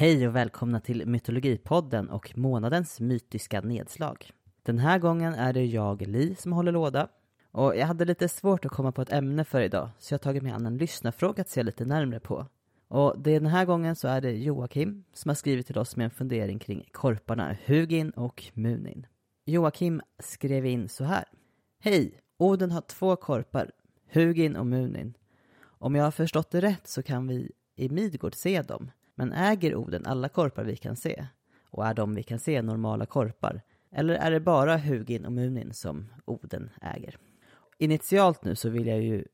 Hej och välkomna till Mytologipodden och månadens mytiska nedslag. Den här gången är det jag, Li, som håller låda. Och jag hade lite svårt att komma på ett ämne för idag, så jag har tagit med an en lyssnarfråga att se lite närmre på. Och den här gången så är det Joakim som har skrivit till oss med en fundering kring korparna Hugin och Munin. Joakim skrev in så här. Hej! Oden har två korpar, Hugin och Munin. Om jag har förstått det rätt så kan vi i Midgård se dem. Men äger Oden alla korpar vi kan se? Och är de vi kan se normala korpar? Eller är det bara Hugin och Munin som Oden äger? Initialt nu så vill jag ju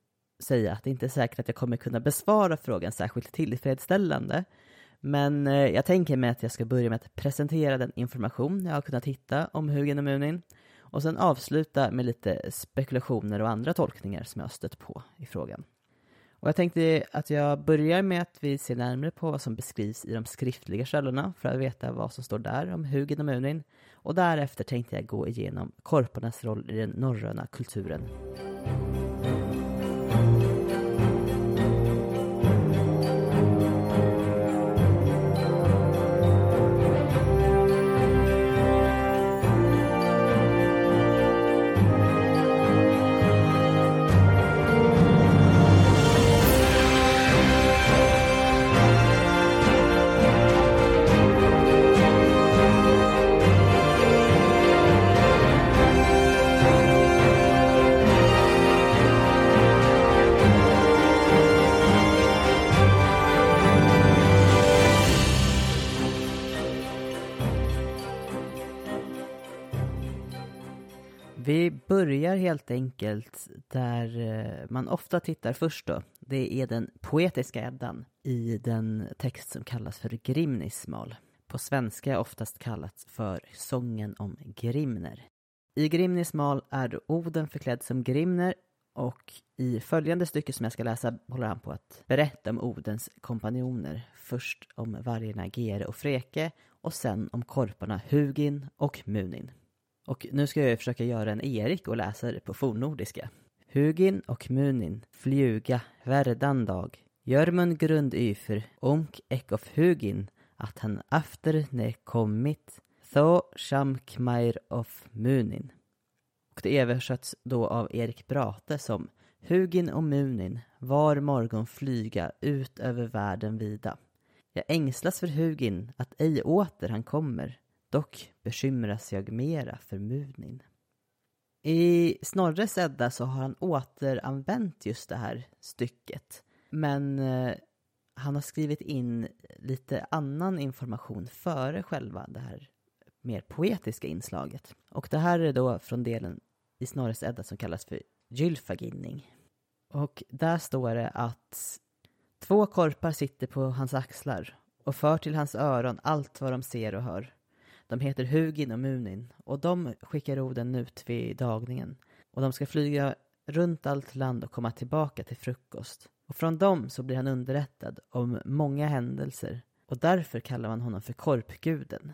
säga att det inte är säkert att jag kommer kunna besvara frågan särskilt tillfredsställande. Men eh, jag tänker mig att jag ska börja med att presentera den information jag har kunnat hitta om Hugin och Munin och sen avsluta med lite spekulationer och andra tolkningar som jag har stött på i frågan. Och jag tänkte att jag börjar med att vi ser närmare på vad som beskrivs i de skriftliga källorna för att veta vad som står där om Hugin och Munin. Och därefter tänkte jag gå igenom korparnas roll i den norröna kulturen. Börjar helt enkelt där eh, man ofta tittar först då. Det är den poetiska Eddan i den text som kallas för Grimnismal. På svenska oftast kallat för Sången om Grimner. I Grimnismal är Oden förklädd som Grimner och i följande stycke som jag ska läsa håller han på att berätta om Odens kompanjoner. Först om vargarna Gere och Freke och sen om korparna Hugin och Munin. Och nu ska jag försöka göra en Erik och läsa det på fornnordiska. Hugin och Munin fluga värdan dag. Jörmund grund yfer onk ek of Hugin att han efter ne kommit tho shamkmair of Munin. Och det översätts då av Erik Brate som Hugin och Munin var morgon flyga ut över världen vida. Jag ängslas för Hugin att ej åter han kommer Dock bekymras jag mera för Munin. I Snorres Edda så har han återanvänt just det här stycket. Men eh, han har skrivit in lite annan information före själva det här mer poetiska inslaget. Och det här är då från delen i Snorres Edda som kallas för Gylfaginning. Och där står det att två korpar sitter på hans axlar och för till hans öron allt vad de ser och hör. De heter Hugin och Munin och de skickar orden ut vid dagningen. Och de ska flyga runt allt land och komma tillbaka till frukost. Och från dem så blir han underrättad om många händelser och därför kallar man honom för korpguden.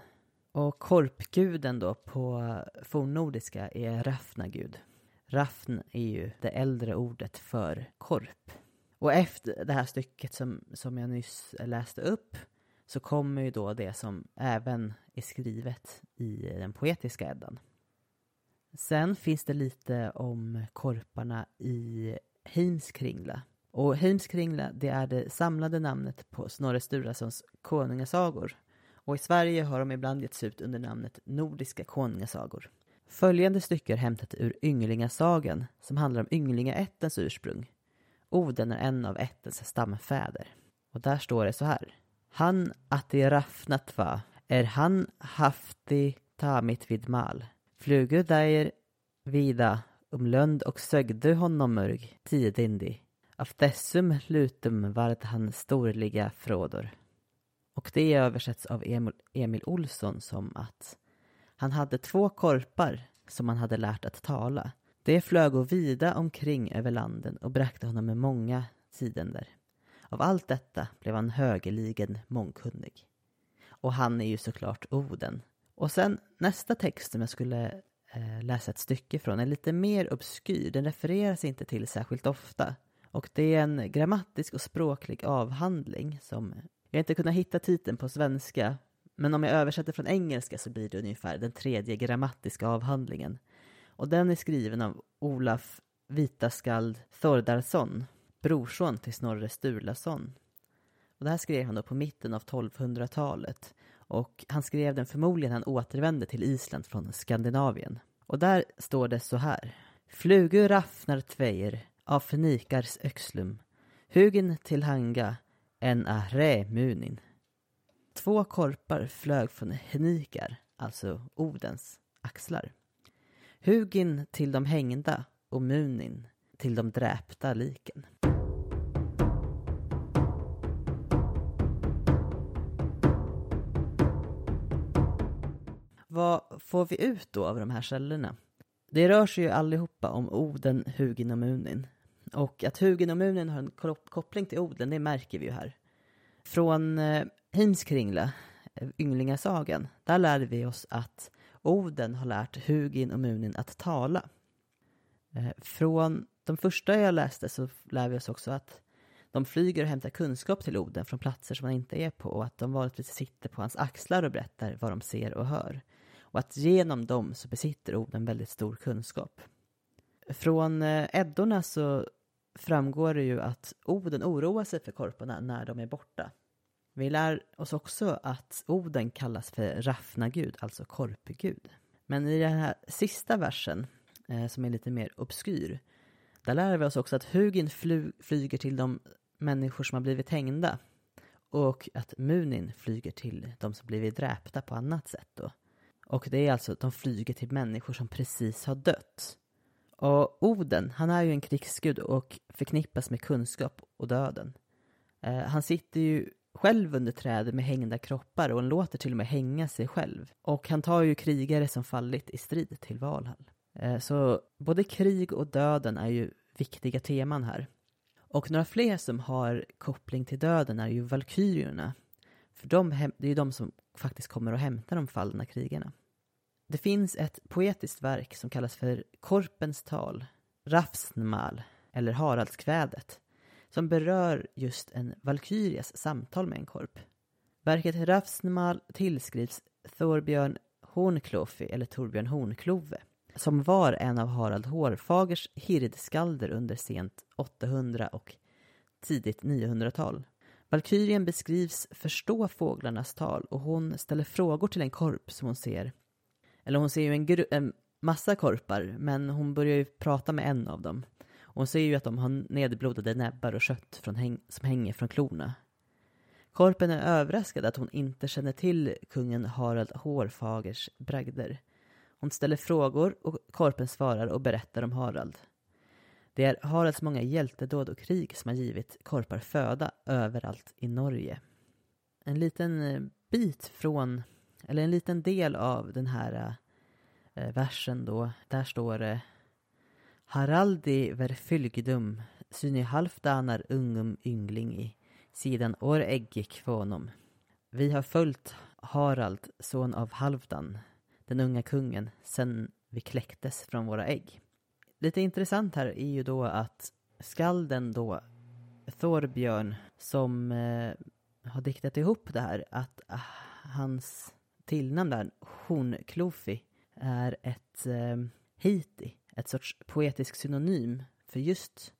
Och korpguden då på fornnordiska är Rafnagud. Rafn är ju det äldre ordet för korp. Och efter det här stycket som, som jag nyss läste upp så kommer ju då det som även är skrivet i den poetiska Eddan. Sen finns det lite om korparna i Heimskringla. Och Heimskringla, det är det samlade namnet på Snorre Sturlasons konungasagor. Och i Sverige har de ibland getts ut under namnet Nordiska konungasagor. Följande stycke är hämtat ur Ynglingasagan som handlar om Ynglingaättens ursprung. Oden är en av ättens stamfäder. Och där står det så här. Han atti raffnat va, är han hafti tamit vid mal. Flugu där vida um lönd och sögde honom mörg tidindi. Av dessum lutum vart han storliga frådor. Och det översätts av Emil, Emil Olsson som att han hade två korpar som han hade lärt att tala. Det flög vida omkring över landen och bräckte honom med många tidender. Av allt detta blev han högerligen mångkunnig. Och han är ju såklart Oden. Och sen nästa text som jag skulle eh, läsa ett stycke från är lite mer obskyr. Den refereras inte till särskilt ofta. Och det är en grammatisk och språklig avhandling som Jag har inte kunnat hitta titeln på svenska, men om jag översätter från engelska så blir det ungefär den tredje grammatiska avhandlingen. Och den är skriven av Olaf Vitaskald Thordarson, brorson till Snorre Sturlason. Och det här skrev han då på mitten av 1200-talet. Och han skrev den förmodligen när han återvände till Island från Skandinavien. Och där står det så här. Flugor raffnar tveir av förnikars öxlum. Hugen till hanga en are munin. Två korpar flög från Henikar, alltså Odens, axlar. Hugin till de hängda och Munin till de dräpta liken. Vad får vi ut då av de här källorna? Det rör sig ju allihopa om Oden, Hugin och Munin. Och att Hugin och Munin har en koppling till Oden, det märker vi ju här. Från eh, Heimskringla, eh, Ynglingasagan, där lärde vi oss att Oden har lärt Hugin och Munin att tala. Eh, från de första jag läste så lär vi oss också att de flyger och hämtar kunskap till Oden från platser som han inte är på och att de vanligtvis sitter på hans axlar och berättar vad de ser och hör. Och att genom dem så besitter Oden väldigt stor kunskap. Från eh, Eddorna så framgår det ju att Oden oroar sig för korparna när de är borta. Vi lär oss också att Oden kallas för Raffnagud, alltså korpgud. Men i den här sista versen, eh, som är lite mer obskyr, där lär vi oss också att Hugin flyger till de människor som har blivit hängda och att Munin flyger till de som blivit dräpta på annat sätt. Då. Och det är alltså att de flyger till människor som precis har dött. Och Oden, han är ju en krigsgud och förknippas med kunskap och döden. Eh, han sitter ju själv under trädet med hängda kroppar och han låter till och med hänga sig själv. Och han tar ju krigare som fallit i strid till Valhall. Eh, så både krig och döden är ju viktiga teman här. Och några fler som har koppling till döden är ju valkyrierna. För de, det är ju de som faktiskt kommer att hämta de fallna krigarna. Det finns ett poetiskt verk som kallas för Korpens tal, Rafsnmal, eller Haraldskvädet, som berör just en valkyrias samtal med en korp. Verket Rafsnmal tillskrivs Thorbjörn Hornklofi, eller Torbjörn Hornklove, som var en av Harald Hårfagers hirdskalder under sent 800 och tidigt 900-tal. Valkyrien beskrivs förstå fåglarnas tal och hon ställer frågor till en korp som hon ser. Eller hon ser ju en, en massa korpar, men hon börjar ju prata med en av dem. Och hon ser ju att de har nedblodade näbbar och kött från häng som hänger från klorna. Korpen är överraskad att hon inte känner till kungen Harald Hårfagers bragder. Hon ställer frågor och Korpen svarar och berättar om Harald. Det är Haralds många hjältedåd och krig som har givit korpar föda överallt i Norge. En liten eh, bit från, eller en liten del av den här eh, versen då, där står det Haraldi ver fylgdum, syni halfdanar ungum ynglingi, sidan år äggik kvonom. Vi har följt Harald, son av Halvdan, den unga kungen, sen vi kläcktes från våra ägg. Lite intressant här är ju då att skalden då, Thorbjörn, som eh, har diktat ihop det här, att ah, hans tillnamn där, Hornklofi, är ett eh, hiti, ett sorts poetisk synonym för just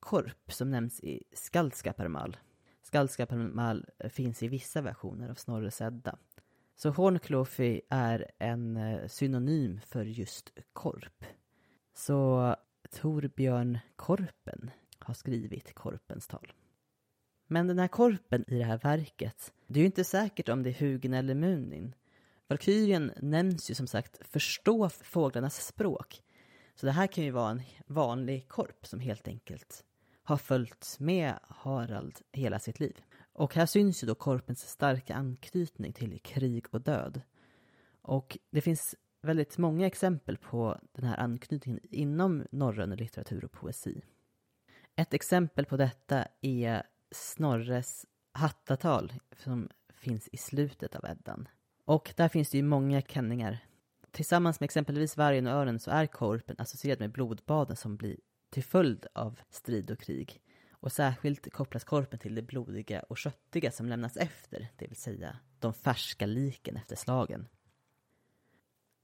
korp som nämns i Skaldskaparmal. Skaldskaparmal eh, finns i vissa versioner av Snorre sedda. Så Hornklofi är en eh, synonym för just korp. Så Torbjörn Korpen har skrivit Korpens tal. Men den här korpen i det här verket, det är ju inte säkert om det är Hugin eller Munin. Valkyrien nämns ju som sagt förstå fåglarnas språk. Så det här kan ju vara en vanlig korp som helt enkelt har följt med Harald hela sitt liv. Och här syns ju då korpens starka anknytning till krig och död. Och det finns väldigt många exempel på den här anknytningen inom norrön litteratur och poesi. Ett exempel på detta är Snorres Hattatal som finns i slutet av Eddan. Och där finns det ju många kenningar. Tillsammans med exempelvis vargen och örnen så är korpen associerad med blodbaden som blir till följd av strid och krig. Och särskilt kopplas korpen till det blodiga och köttiga som lämnas efter, det vill säga de färska liken efter slagen.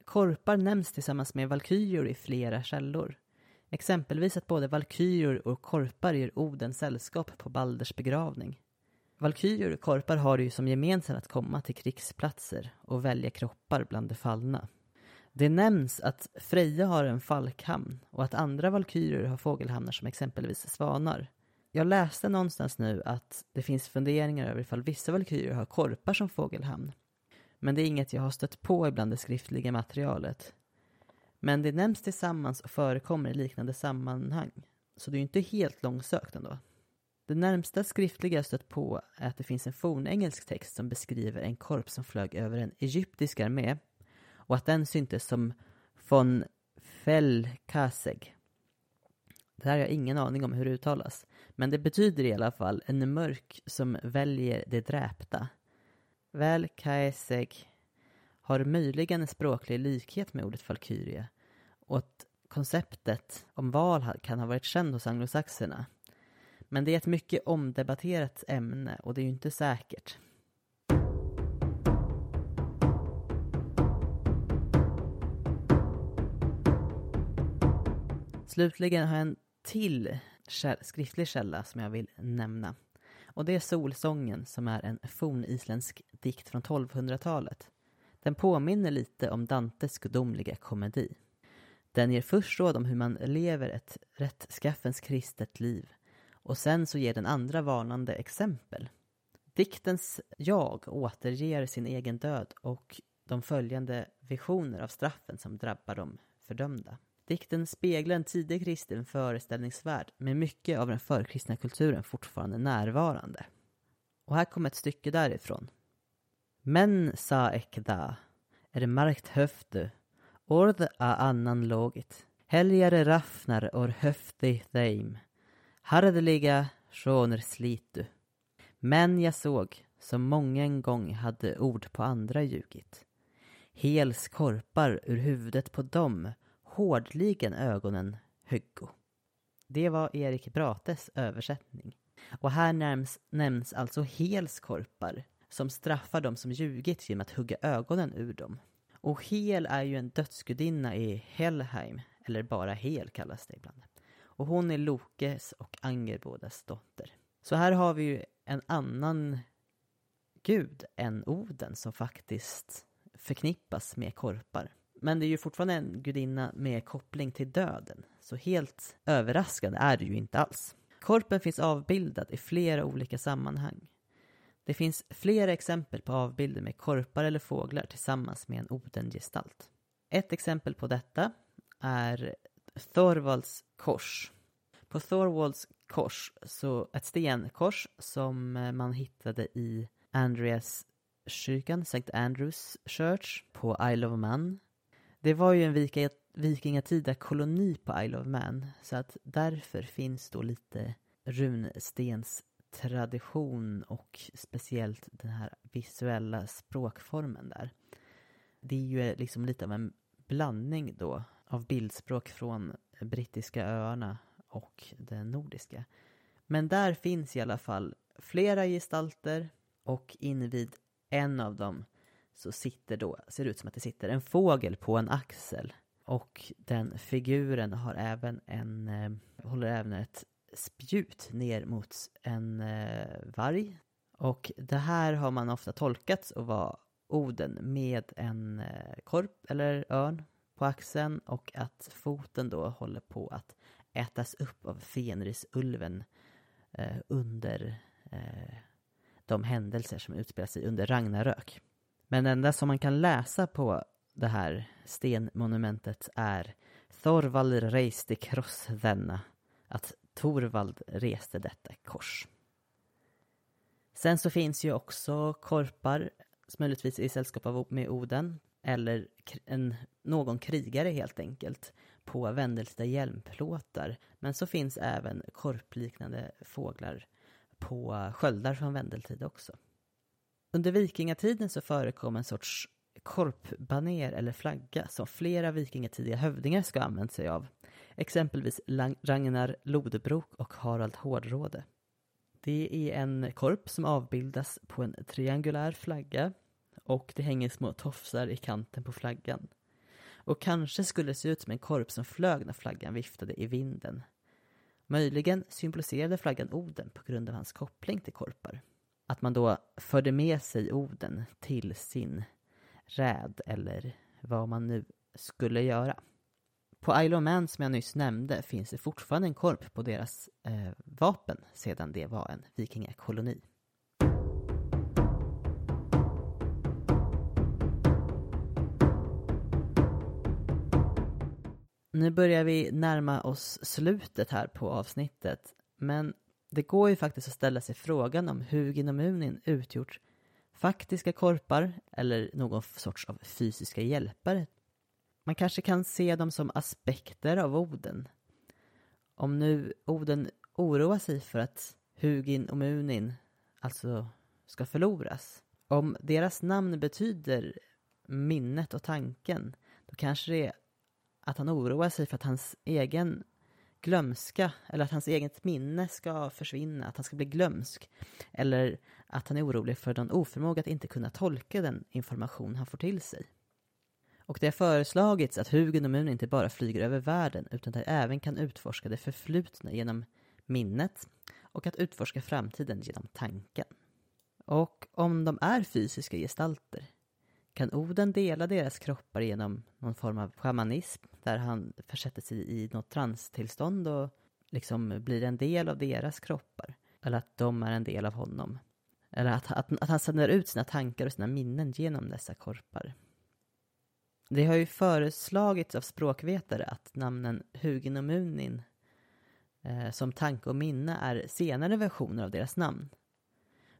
Korpar nämns tillsammans med valkyrior i flera källor. Exempelvis att både valkyrior och korpar ger Oden sällskap på Balders begravning. Valkyrior och korpar har det ju som gemensamt att komma till krigsplatser och välja kroppar bland de fallna. Det nämns att Freja har en falkhamn och att andra valkyrior har fågelhamnar som exempelvis svanar. Jag läste någonstans nu att det finns funderingar över ifall vissa valkyrior har korpar som fågelhamn. Men det är inget jag har stött på ibland det skriftliga materialet. Men det nämns tillsammans och förekommer i liknande sammanhang. Så det är ju inte helt långsökt ändå. Det närmsta skriftliga jag stött på är att det finns en fornengelsk text som beskriver en korp som flög över en egyptisk armé och att den syntes som von Felkaseg. Det här har jag ingen aning om hur det uttalas, men det betyder i alla fall en mörk som väljer det dräpta. Velkaeseg har möjligen en språklig likhet med ordet Valkyria och att konceptet om val kan ha varit känd hos anglosaxerna. Men det är ett mycket omdebatterat ämne och det är ju inte säkert. Slutligen har jag en till skriftlig källa som jag vill nämna. Och det är Solsången som är en fornisländsk dikt från 1200-talet. Den påminner lite om Dantes gudomliga komedi. Den ger först råd om hur man lever ett rättskaffens kristet liv och sen så ger den andra varnande exempel. Diktens jag återger sin egen död och de följande visioner av straffen som drabbar de fördömda. Dikten speglar en tidig kristen föreställningsvärld med mycket av den förkristna kulturen fortfarande närvarande. Och här kommer ett stycke därifrån. Men sa ekda, är markt höftu, ord a annan logit. Helgare raffnar or höfti theim, Hardeliga sjoner slitu. Men jag såg, som mången gång hade ord på andra ljugit. Hels korpar ur huvudet på dem hårdligen ögonen höggo. Det var Erik Brates översättning. Och här nämns, nämns alltså helskorpar som straffar dem som ljugit genom att hugga ögonen ur dem. Och Hel är ju en dödsgudinna i Helheim, eller bara Hel kallas det ibland. Och hon är Lokes och Angerbodas dotter. Så här har vi ju en annan gud än Oden som faktiskt förknippas med korpar. Men det är ju fortfarande en gudinna med koppling till döden. Så helt överraskande är det ju inte alls. Korpen finns avbildad i flera olika sammanhang. Det finns flera exempel på avbilder med korpar eller fåglar tillsammans med en Odengestalt. Ett exempel på detta är Thorvalds kors. På Thorvalds kors, så ett stenkors som eh, man hittade i Andreas kyrkan, St. Andrews Church på Isle of Man det var ju en vikingatida koloni på Isle of Man så att därför finns då lite runstens tradition och speciellt den här visuella språkformen där. Det är ju eh, liksom lite av en blandning då av bildspråk från brittiska öarna och den nordiska. Men där finns i alla fall flera gestalter och invid en av dem så sitter då, ser det ut som att det sitter en fågel på en axel. Och den figuren har även en, eh, håller även ett spjut ner mot en eh, varg. Och det här har man ofta tolkat att vara Oden med en eh, korp eller örn på axeln och att foten då håller på att ätas upp av Fenrisulven eh, under eh, de händelser som utspelar sig under Ragnarök. Men det enda som man kan läsa på det här stenmonumentet är Thorvald reste kross denna. Att Torvald reste detta kors. Sen så finns ju också korpar, möjligtvis i sällskap med Oden, eller en, någon krigare helt enkelt, på Wendelsta hjälmplåtar. Men så finns även korpliknande fåglar på sköldar från Vendeltid också. Under vikingatiden så förekom en sorts korpbaner eller flagga som flera vikingatidiga hövdingar ska ha använt sig av. exempelvis Ragnar Lodbrok och Harald Hårdråde. Det är en korp som avbildas på en triangulär flagga och det hänger små tofsar i kanten på flaggan. Och kanske skulle det se ut som en korp som flög när flaggan viftade i vinden. Möjligen symboliserade flaggan Oden på grund av hans koppling till korpar. Att man då förde med sig Oden till sin räd eller vad man nu skulle göra. På Isle of Man som jag nyss nämnde finns det fortfarande en korp på deras eh, vapen sedan det var en vikingakoloni. Nu börjar vi närma oss slutet här på avsnittet, men det går ju faktiskt att ställa sig frågan om Hugin och Munin utgjort faktiska korpar eller någon sorts av fysiska hjälpare. Man kanske kan se dem som aspekter av Oden. Om nu Oden oroar sig för att Hugin och Munin alltså ska förloras. Om deras namn betyder minnet och tanken, då kanske det är att han oroar sig för att hans egen glömska eller att hans eget minne ska försvinna, att han ska bli glömsk. Eller att han är orolig för någon oförmåga att inte kunna tolka den information han får till sig. Och det har föreslagits att hugen och Mun inte bara flyger över världen utan att de även kan utforska det förflutna genom minnet och att utforska framtiden genom tanken. Och om de är fysiska gestalter, kan Oden dela deras kroppar genom någon form av shamanism där han försätter sig i något transtillstånd och liksom blir en del av deras kroppar? Eller att de är en del av honom? Eller att, att, att han sänder ut sina tankar och sina minnen genom dessa korpar? Det har ju föreslagits av språkvetare att namnen Hugin och Munin eh, som tanke och minne är senare versioner av deras namn.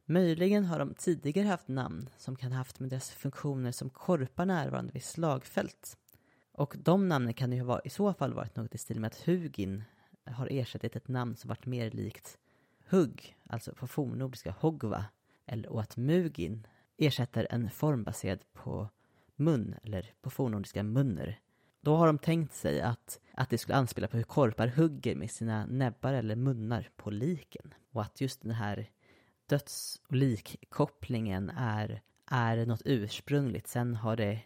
Möjligen har de tidigare haft namn som kan ha haft med deras funktioner som korpar närvarande vid slagfält. Och de namnen kan ju ha i så fall varit något i stil med att Hugin har ersatt ett namn som varit mer likt Hugg, alltså på fornnordiska Hogva, eller och att Mugin ersätter en form baserad på mun, eller på fornnordiska munner. Då har de tänkt sig att, att det skulle anspela på hur korpar hugger med sina näbbar eller munnar på liken. Och att just den här döds och likkopplingen är, är något ursprungligt. Sen har det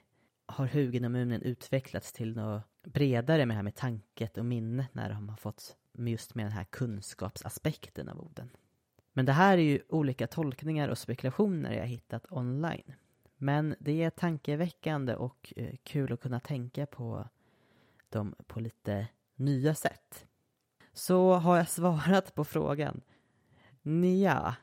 har Hugin och utvecklats till något bredare med det här med tanket och minnet när de har fått just med den här kunskapsaspekten av orden. Men det här är ju olika tolkningar och spekulationer jag hittat online. Men det är tankeväckande och eh, kul att kunna tänka på dem på lite nya sätt. Så har jag svarat på frågan? Nja,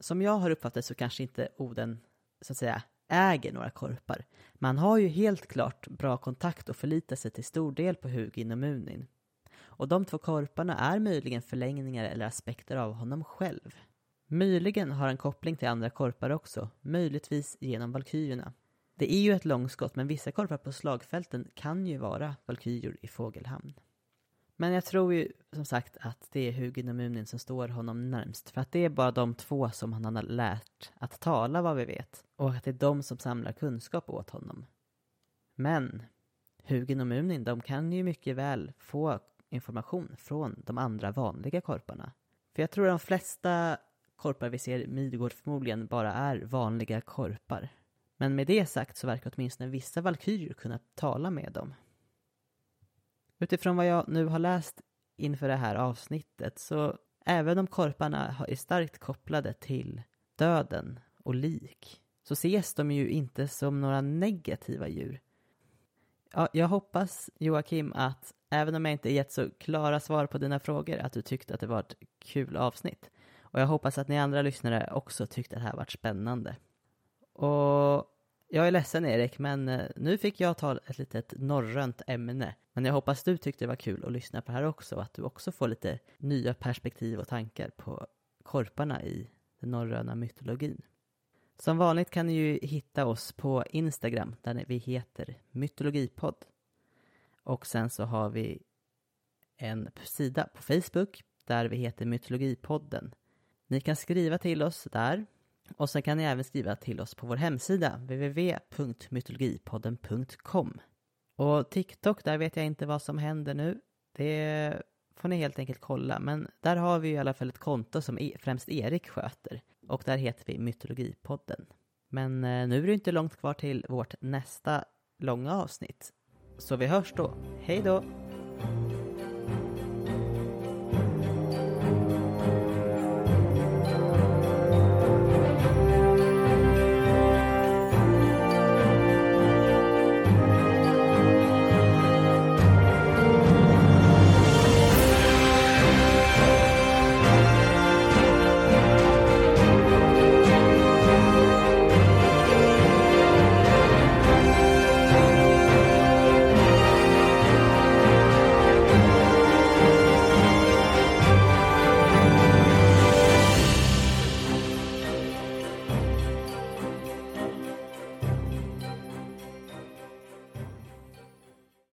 som jag har uppfattat så kanske inte Oden, så att säga, äger några korpar. Man har ju helt klart bra kontakt och förlitar sig till stor del på Hugin och Munin. Och de två korparna är möjligen förlängningar eller aspekter av honom själv. Möjligen har han koppling till andra korpar också, möjligtvis genom valkyrierna. Det är ju ett långskott, men vissa korpar på slagfälten kan ju vara valkyrior i Fågelhamn. Men jag tror ju som sagt att det är Hugin och Munin som står honom närmst. För att det är bara de två som han har lärt att tala vad vi vet. Och att det är de som samlar kunskap åt honom. Men Hugin och Munin, de kan ju mycket väl få information från de andra vanliga korparna. För jag tror de flesta korpar vi ser i Midgård förmodligen bara är vanliga korpar. Men med det sagt så verkar åtminstone vissa valkyrier kunna tala med dem. Utifrån vad jag nu har läst inför det här avsnittet så även om korparna är starkt kopplade till döden och lik så ses de ju inte som några negativa djur. Ja, jag hoppas Joakim att även om jag inte gett så klara svar på dina frågor att du tyckte att det var ett kul avsnitt. Och jag hoppas att ni andra lyssnare också tyckte att det här var spännande. Och jag är ledsen Erik, men eh, nu fick jag ta ett litet norrönt ämne. Men jag hoppas du tyckte det var kul att lyssna på det här också, och att du också får lite nya perspektiv och tankar på korparna i den norröna mytologin. Som vanligt kan ni ju hitta oss på Instagram, där vi heter mytologipodd. Och sen så har vi en sida på Facebook, där vi heter Mytologipodden. Ni kan skriva till oss där och sen kan ni även skriva till oss på vår hemsida www.mytologipodden.com. Och TikTok, där vet jag inte vad som händer nu. Det får ni helt enkelt kolla. Men där har vi i alla fall ett konto som e- främst Erik sköter. Och där heter vi Mytologipodden. Men eh, nu är det inte långt kvar till vårt nästa långa avsnitt. Så vi hörs då. Hej då!